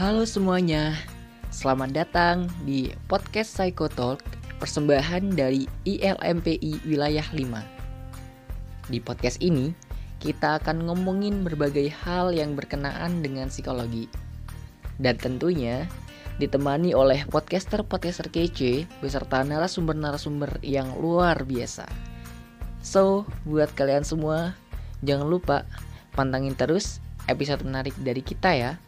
Halo semuanya, selamat datang di podcast Psycho Talk persembahan dari ILMPI Wilayah 5. Di podcast ini, kita akan ngomongin berbagai hal yang berkenaan dengan psikologi. Dan tentunya ditemani oleh podcaster-podcaster kece beserta narasumber-narasumber yang luar biasa. So, buat kalian semua, jangan lupa pantangin terus episode menarik dari kita ya.